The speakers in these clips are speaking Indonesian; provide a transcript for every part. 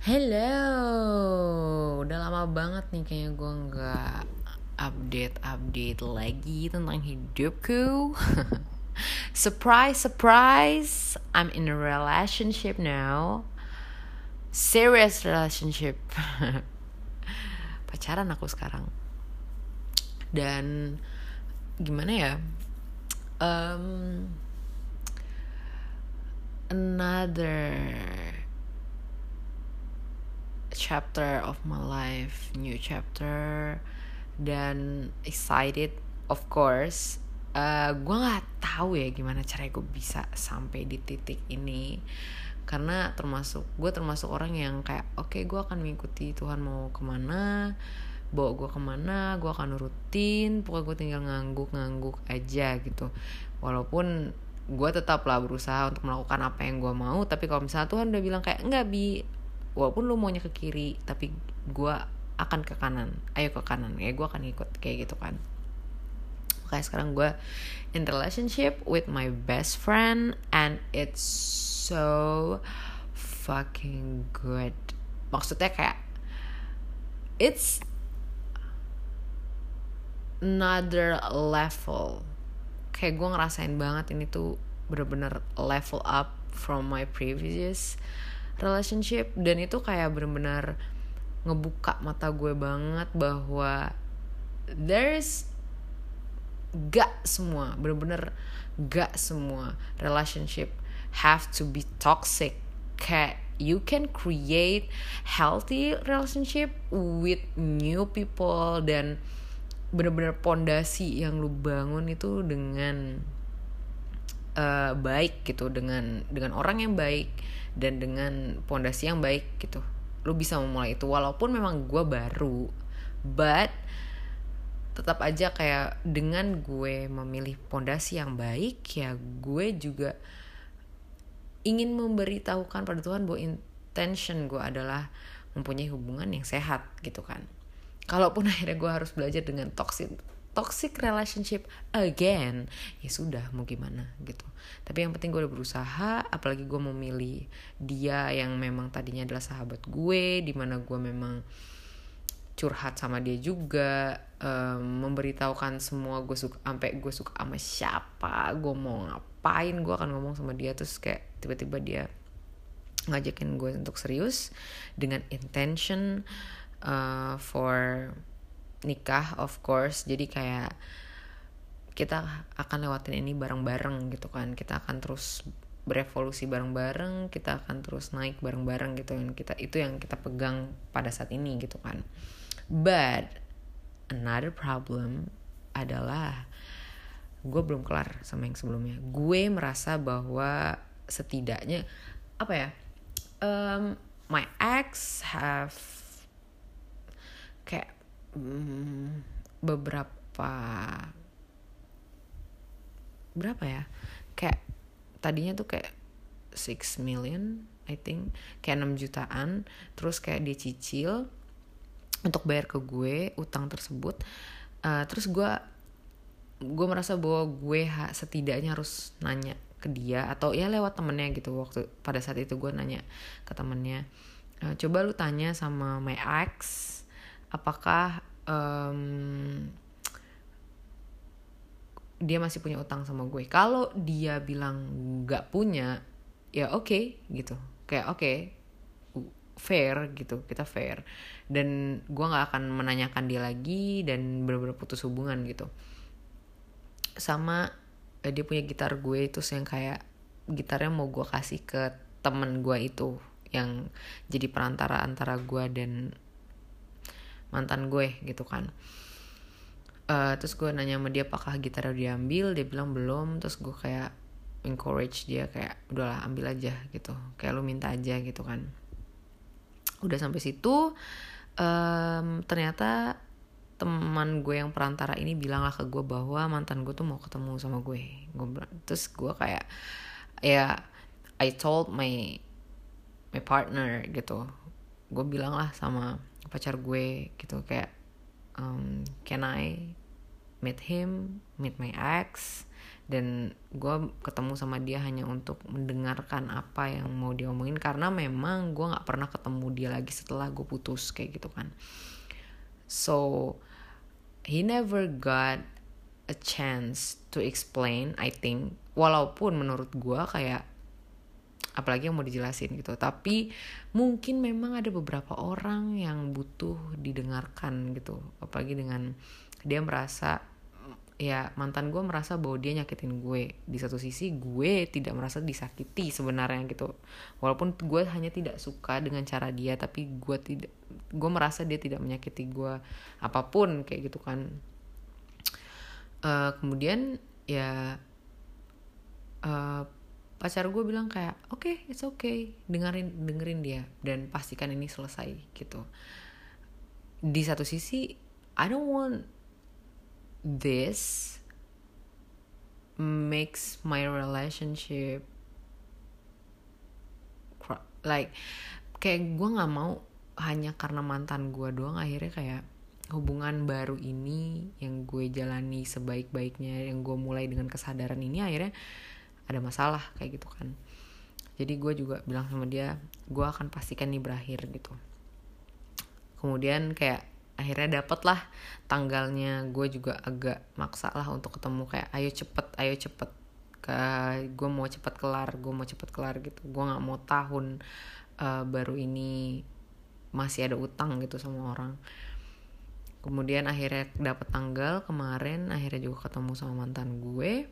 Hello, udah lama banget nih kayaknya gue nggak update-update lagi tentang hidupku. surprise, surprise, I'm in a relationship now. Serious relationship. Pacaran aku sekarang. Dan gimana ya? Um, another chapter of my life, new chapter dan excited of course. Uh, gue nggak tahu ya gimana cara gue bisa sampai di titik ini karena termasuk gue termasuk orang yang kayak oke okay, gue akan mengikuti Tuhan mau ke mana bawa gue ke mana gue akan nurutin pokoknya gue tinggal ngangguk-ngangguk aja gitu walaupun gue tetaplah berusaha untuk melakukan apa yang gue mau tapi kalau misalnya Tuhan udah bilang kayak enggak bi walaupun lu maunya ke kiri tapi gue akan ke kanan. Ayo ke kanan. Ya gue akan ikut kayak gitu kan. Makanya sekarang gue in relationship with my best friend and it's so fucking good. Maksudnya kayak it's another level. Kayak gue ngerasain banget ini tuh bener-bener level up from my previous relationship dan itu kayak bener-bener ngebuka mata gue banget bahwa there's gak semua bener-bener gak semua relationship have to be toxic. Kayak you can create healthy relationship with new people dan bener-bener pondasi yang lu bangun itu dengan uh, baik gitu dengan dengan orang yang baik dan dengan pondasi yang baik gitu. Lu bisa memulai itu walaupun memang gue baru but tetap aja kayak dengan gue memilih pondasi yang baik ya gue juga ingin memberitahukan pada Tuhan bahwa intention gue adalah mempunyai hubungan yang sehat gitu kan. Kalaupun akhirnya gue harus belajar dengan toxic toxic relationship again. Ya sudah mau gimana gitu. Tapi yang penting gue udah berusaha apalagi gue memilih dia yang memang tadinya adalah sahabat gue di mana gue memang curhat sama dia juga um, memberitahukan semua gue suka sampai gue suka sama siapa gue mau ngapain gue akan ngomong sama dia. Terus kayak tiba-tiba dia ngajakin gue untuk serius dengan intention uh, for nikah of course. Jadi kayak kita akan lewatin ini bareng-bareng gitu kan. Kita akan terus berevolusi bareng-bareng kita akan terus naik bareng-bareng gitu. Kan kita itu yang kita pegang pada saat ini gitu kan. But another problem adalah gue belum kelar sama yang sebelumnya. Gue merasa bahwa setidaknya apa ya um, my ex have kayak hmm, beberapa berapa ya? Kayak tadinya tuh kayak 6 million I think. Kayak 6 jutaan. Terus kayak dia cicil untuk bayar ke gue utang tersebut. Uh, terus gue gue merasa bahwa gue ha, setidaknya harus nanya ke dia atau ya lewat temennya gitu. Waktu pada saat itu gue nanya ke temennya uh, coba lu tanya sama my ex apakah um, dia masih punya utang sama gue? Kalau dia bilang nggak punya ya oke okay, gitu. Kayak oke okay, fair gitu. Kita fair. Dan gue nggak akan menanyakan dia lagi dan benar-benar putus hubungan gitu. Sama eh, dia punya gitar gue itu yang kayak gitarnya mau gue kasih ke temen gue itu yang jadi perantara antara gue dan mantan gue gitu kan. Uh, terus gue nanya sama dia apakah gitar udah diambil? Dia bilang belum. Terus gue kayak encourage dia kayak udahlah ambil aja gitu. Kayak lu minta aja gitu kan. Udah sampai situ um, ternyata teman gue yang perantara ini bilang lah ke gue bahwa mantan gue tuh mau ketemu sama gue. Gue terus gue kayak ya I told my my partner gitu. Gue bilang lah sama pacar gue gitu kayak um, can I meet him meet my ex? Dan gue ketemu sama dia hanya untuk mendengarkan apa yang mau dia omongin karena memang gue nggak pernah ketemu dia lagi setelah gue putus kayak gitu kan. So he never got a chance to explain I think. Walaupun menurut gue kayak apalagi yang mau dijelasin gitu. Tapi mungkin memang ada beberapa orang yang butuh didengarkan gitu. Apalagi dengan dia merasa ya mantan gue merasa bahwa dia nyakitin gue. Di satu sisi gue tidak merasa disakiti sebenarnya gitu. Walaupun gue hanya tidak suka dengan cara dia tapi gue tidak gue merasa dia tidak menyakiti gue apa pun kayak gitu kan. Uh, kemudian ya uh, pacar gue bilang kayak oke okay, it's okay dengerin dengerin dia dan pastikan ini selesai gitu. Di satu sisi I don't want this makes my relationship like kayak gue nggak mau hanya karena mantan gue doang akhirnya kayak hubungan baru ini yang gue jalani sebaik-baiknya yang gue mulai dengan kesadaran ini akhirnya ada masalah kayak gitu kan. Jadi gue juga bilang sama dia gue akan pastikan ini berakhir gitu. Kemudian kayak akhirnya dapet lah tanggalnya gue juga agak maksa lah untuk ketemu kayak ayo cepet ayo cepet ke gue mau cepet kelar gue mau cepet kelar gitu. Gue nggak mau tahun uh, baru ini masih ada utang gitu sama orang. Kemudian akhirnya dapet tanggal kemarin akhirnya juga ketemu sama mantan gue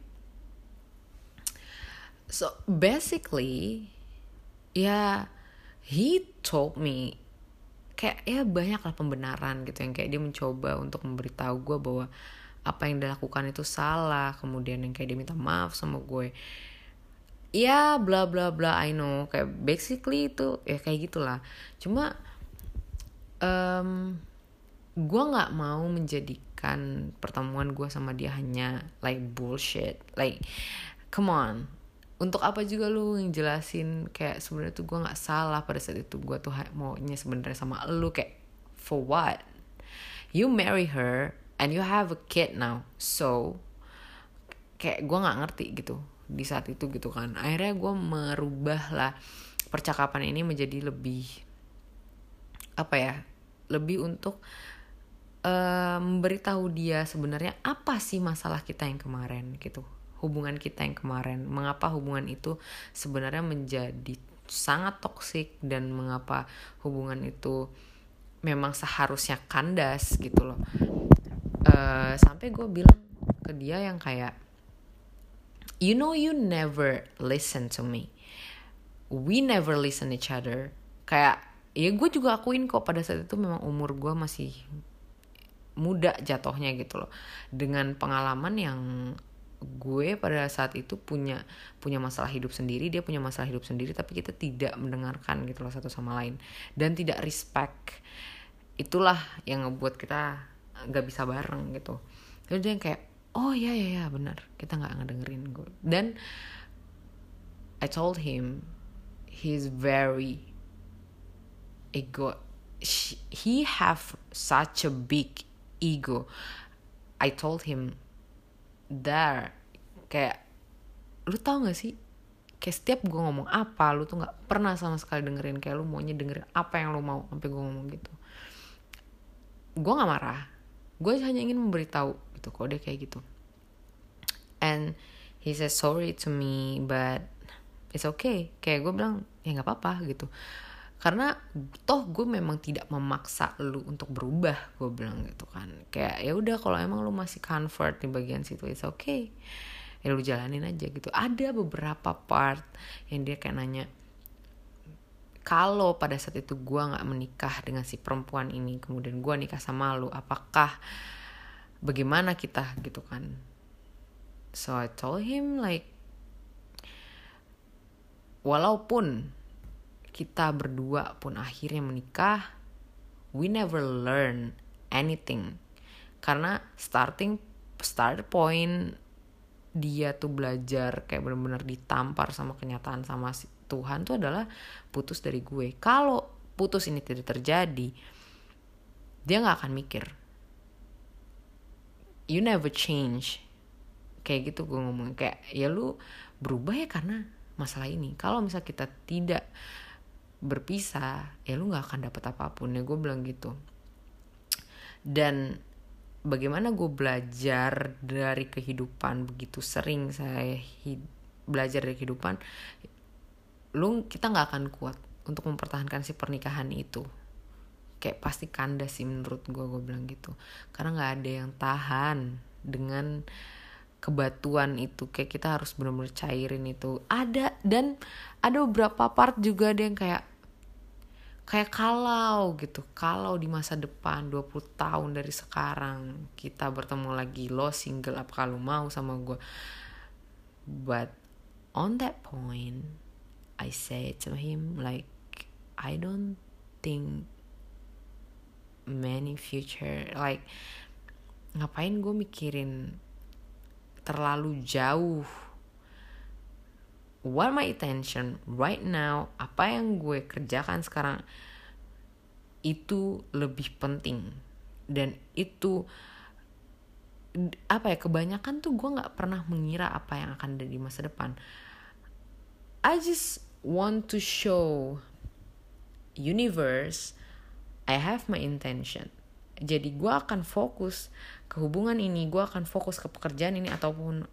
so basically ya he told me kayak ya banyak lah pembenaran gitu yang kayak dia mencoba untuk memberitahu gue bahwa apa yang dilakukan itu salah kemudian yang kayak dia minta maaf sama gue. Ya bla bla bla I know. Kayak basically itu ya kayak gitulah. Cuma um, gue nggak mau menjadikan pertemuan gue sama dia hanya like bullshit. Like come on untuk apa juga lu yang jelasin kayak sebenarnya tuh gue nggak salah pada saat itu gue tuh maunya sebenarnya sama lu kayak for what? You marry her and you have a kid now so kayak gue nggak ngerti gitu di saat itu gitu kan. Akhirnya gue merubah lah percakapan ini menjadi lebih apa ya lebih untuk uh, memberitahu dia sebenarnya apa sih masalah kita yang kemarin gitu hubungan kita yang kemarin. Mengapa hubungan itu sebenarnya menjadi sangat toksik dan mengapa hubungan itu memang seharusnya kandas gitu loh. Uh, sampai gue bilang ke dia yang kayak you know you never listen to me. We never listen each other. Kayak ya gue juga akuin kok pada saat itu memang umur gue masih muda jatohnya gitu loh. Dengan pengalaman yang gue pada saat itu punya punya masalah hidup sendiri dia punya masalah hidup sendiri tapi kita tidak mendengarkan gitu loh satu sama lain. Dan tidak respect. Itulah yang ngebuat kita nggak bisa bareng gitu. Jadi dia yang kayak oh ya ya ya benar. Kita nggak ngedengerin gue dan I told him he's very ego. He have such a big ego. I told him there. Kayak lu tau gak sih? Kayak setiap gue ngomong apa lu tuh nggak pernah sama sekali dengerin. Kayak lu maunya dengerin apa yang lu mau sampai gue ngomong gitu. Gue nggak marah. Gue hanya ingin memberitahu gitu kok dia kayak gitu. And he says sorry to me but it's okay. Kayak gue bilang ya nggak apa-apa gitu karena toh gue memang tidak memaksa lu untuk berubah gue bilang gitu kan. Kayak ya udah kalau emang lu masih comfort di bagian situ it's okay. Ya lu jalanin aja gitu. Ada beberapa part yang dia kayak nanya kalau pada saat itu gue nggak menikah dengan si perempuan ini kemudian gue nikah sama lu apakah bagaimana kita? Gitu kan. So I told him like walaupun kita berdua pun akhirnya menikah, we never learn anything. Karena starting start point dia tuh belajar kayak benar-benar ditampar sama kenyataan sama Tuhan tuh adalah putus dari gue. Kalau putus ini tidak terjadi, dia nggak akan mikir. You never change. kayak gitu gue ngomong kayak ya lu berubah ya karena masalah ini kalau misal kita tidak berpisah ya lu nggak akan dapat apa pun ya gue bilang gitu. Dan bagaimana gue belajar dari kehidupan begitu sering saya belajar dari kehidupan lu kita nggak akan kuat untuk mempertahankan si pernikahan itu. Kayak pasti kandas sih menurut gue gue bilang gitu. Karena nggak ada yang tahan dengan kebatuan itu kayak kita harus benar-benar cairin itu. Ada dan ada beberapa part juga ada yang kayak kayak kalau gitu. Kalau di masa depan 20 tahun dari sekarang kita bertemu lagi lo single apa kalau mau sama gue but on that point I say to him like I don't think many future like ngapain gue mikirin terlalu jauh. What my attention right now apa yang gue kerjakan sekarang itu lebih penting. Dan itu apa ya kebanyakan tuh gue nggak pernah mengira apa yang akan ada di masa depan. I just want to show universe I have my intention jadi gue akan fokus ke hubungan ini gue akan fokus ke pekerjaan ini ataupun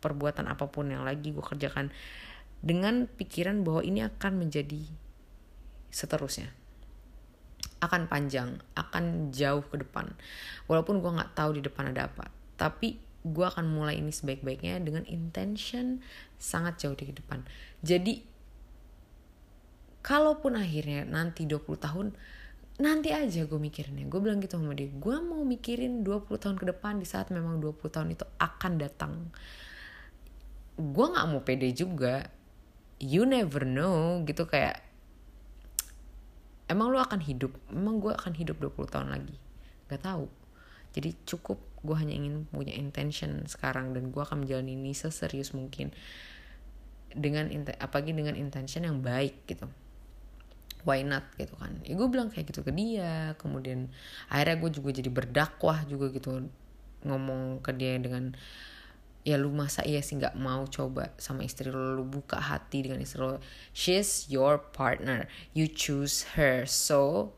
perbuatan apa pun yang lagi gue kerjakan dengan pikiran bahwa ini akan menjadi seterusnya. Akan panjang akan jauh ke depan. Walaupun gue nggak tahu di depan ada apa tapi gue akan mulai ini sebaik-baiknya dengan intention sangat jauh di depan. Jadi kalaupun akhirnya nanti 20 tahun nanti aja gue mikirinnya. Gue bilang gitu sama dia gue mau mikirin 20 tahun ke depan di saat memang 20 tahun itu akan datang. Gue nggak mau pede juga. You never know gitu kayak emang lu akan hidup? Emang gue akan hidup 20 tahun lagi? Gak tahu. Jadi cukup gue hanya ingin punya intention sekarang dan gue akan menjalani ini seserius mungkin dengan apalagi dengan intention yang baik gitu why not gitu kan. Ya gue bilang kayak gitu ke dia kemudian akhirnya gue juga jadi berdakwah juga gitu ngomong ke dia dengan ya lu masa iya sih nggak mau coba sama istri lo lu buka hati dengan istri lo she's your partner. You choose her. So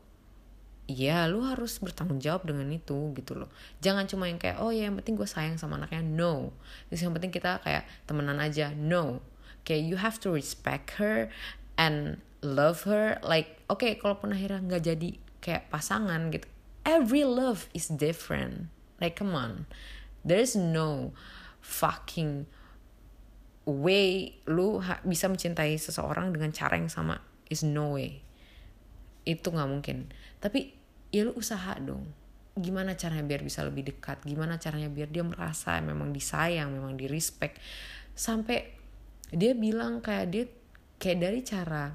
ya lu harus bertanggung jawab dengan itu gitu loh. Jangan cuma yang kayak oh ya yang penting gue sayang sama anaknya. No. Terus yang penting kita kayak temenan aja. No. Kayak you have to respect her and love her like oke okay, kalaupun akhirnya nggak jadi kayak pasangan gitu every love is different. Like come on. There is no fucking way lu bisa mencintai seseorang dengan cara yang sama. Is no way. Itu nggak mungkin. Tapi ya lu usaha dong. Gimana caranya biar bisa lebih dekat? Gimana caranya biar dia merasa memang disayang memang di respect sampai dia bilang kayak dia kayak dari cara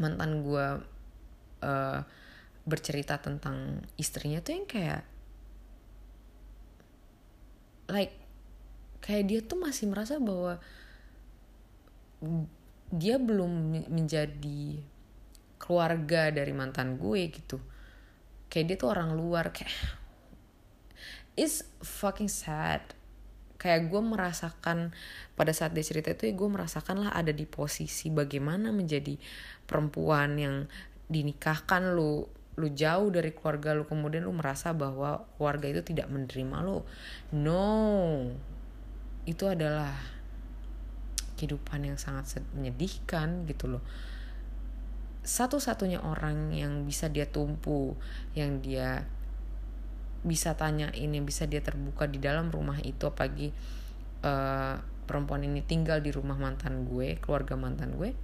mantan gue uh, bercerita tentang istrinya tuh yang kayak like kayak dia tuh masih merasa bahwa dia belum menjadi keluarga dari mantan gue gitu. Kayak dia tuh orang luar kayak it's fucking sad kayak gue merasakan pada saat dia cerita itu ya gue merasakan lah ada di posisi bagaimana menjadi perempuan yang dinikahkan lu lu jauh dari keluarga lu kemudian lu merasa bahwa keluarga itu tidak menerima lu. No. Itu adalah kehidupan yang sangat menyedihkan gitu loh. Satu-satunya orang yang bisa dia tumpu yang dia bisa tanya ini bisa dia terbuka di dalam rumah itu apalagi uh, perempuan ini tinggal di rumah mantan gue keluarga mantan gue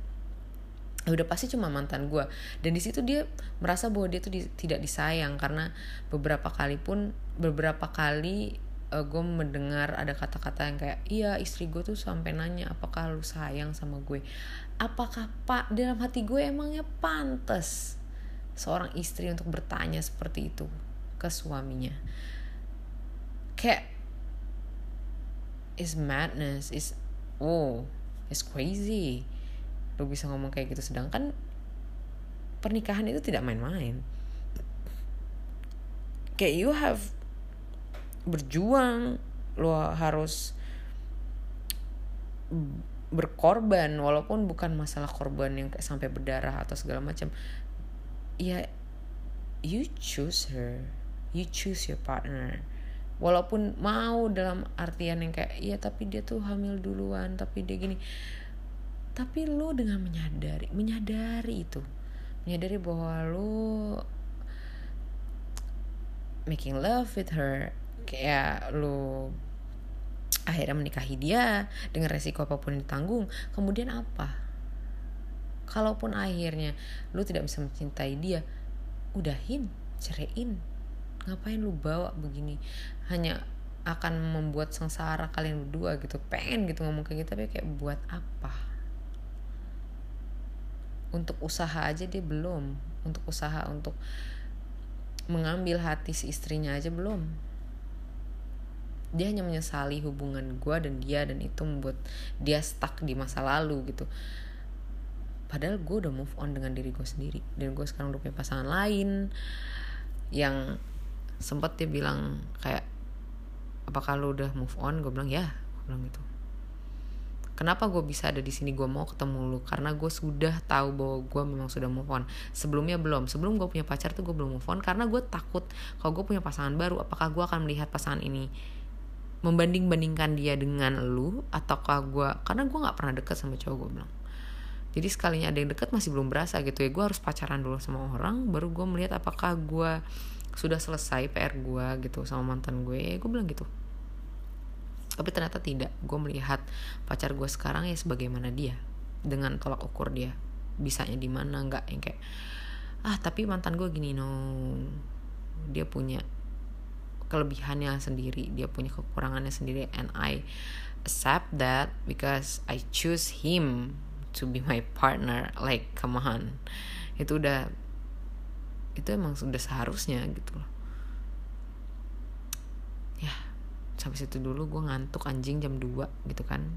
udah pasti cuma mantan gue. Dan di situ dia merasa bahwa dia tuh di, tidak disayang karena beberapa kali pun beberapa kali uh, gue mendengar ada kata-kata yang kayak iya istri gue tuh sampai nanya apakah lu sayang sama gue? Apakah pak dalam hati gue emangnya pantas seorang istri untuk bertanya seperti itu ke suaminya. Kayak is madness is oh is crazy. Lu bisa ngomong kayak gitu. Sedangkan pernikahan itu tidak main-main. Kayak you have berjuang lo harus berkorban walaupun bukan masalah korban yang kayak sampai berdarah atau segala macam. Ya you choose her you choose your partner. Walaupun mau dalam artian yang kayak iya tapi dia tuh hamil duluan tapi dia gini. Tapi lu dengan menyadari menyadari itu. Menyadari bahwa lu making love with her kayak lu akhirnya menikahi dia dengan resiko apa pun ditanggung kemudian apa? Kalaupun akhirnya lu tidak bisa mencintai dia udahin ceraiin ngapain lu bawa begini? Hanya akan membuat sengsara kalian berdua gitu. Pengen gitu ngomong kayak gitu tapi kayak buat apa? Untuk usaha aja dia belum. Untuk usaha untuk mengambil hati si istrinya aja belum. Dia hanya menyesali hubungan gue dan dia dan itu membuat dia stuck di masa lalu gitu. Padahal gue udah move on dengan diri gue sendiri. Dan gue sekarang udah punya pasangan lain yang sempat dia bilang kayak apakah lo udah move on? Gue bilang ya. Gue bilang gitu. Kenapa gue bisa ada di sini? Gue mau ketemu lu karena gue sudah tahu bahwa gue memang sudah move on. Sebelumnya belum. Sebelum gue punya pacar tuh gue belum move on karena gue takut kalau gue punya pasangan baru apakah gue akan melihat pasangan ini membanding-bandingkan dia dengan lu ataukah gue karena gue nggak pernah deket sama cowok gue bilang. Jadi sekalinya ada yang deket masih belum berasa gitu ya. Gue harus pacaran dulu sama orang baru gue melihat apakah gue sudah selesai PR gue gitu sama mantan gue gue bilang gitu. Tapi ternyata tidak. Gue melihat pacar gue sekarang ya sebagaimana dia dengan tolak ukur dia. Bisanya di mana nggak yang kayak ah tapi mantan gue gini no. Dia punya kelebihannya sendiri dia punya kekurangannya sendiri and I accept that because I choose him to be my partner. Like come on. Itu udah itu emang sudah seharusnya gitu loh. Ya sampai situ dulu gue ngantuk anjing jam 2 gitu kan.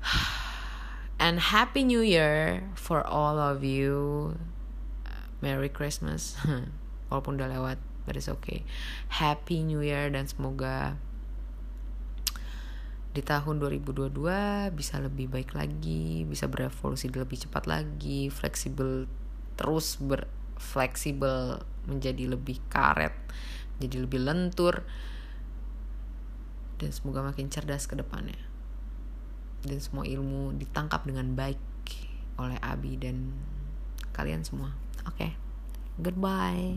And happy new year for all of you. Merry christmas. Walaupun udah lewat but it's okay. Happy new year dan semoga di tahun 2022 bisa lebih baik lagi bisa berevolusi lebih cepat lagi fleksibel terus berfleksibel menjadi lebih karet jadi lebih lentur dan semoga makin cerdas ke depannya dan semua ilmu ditangkap dengan baik oleh Abi dan kalian semua oke okay. goodbye.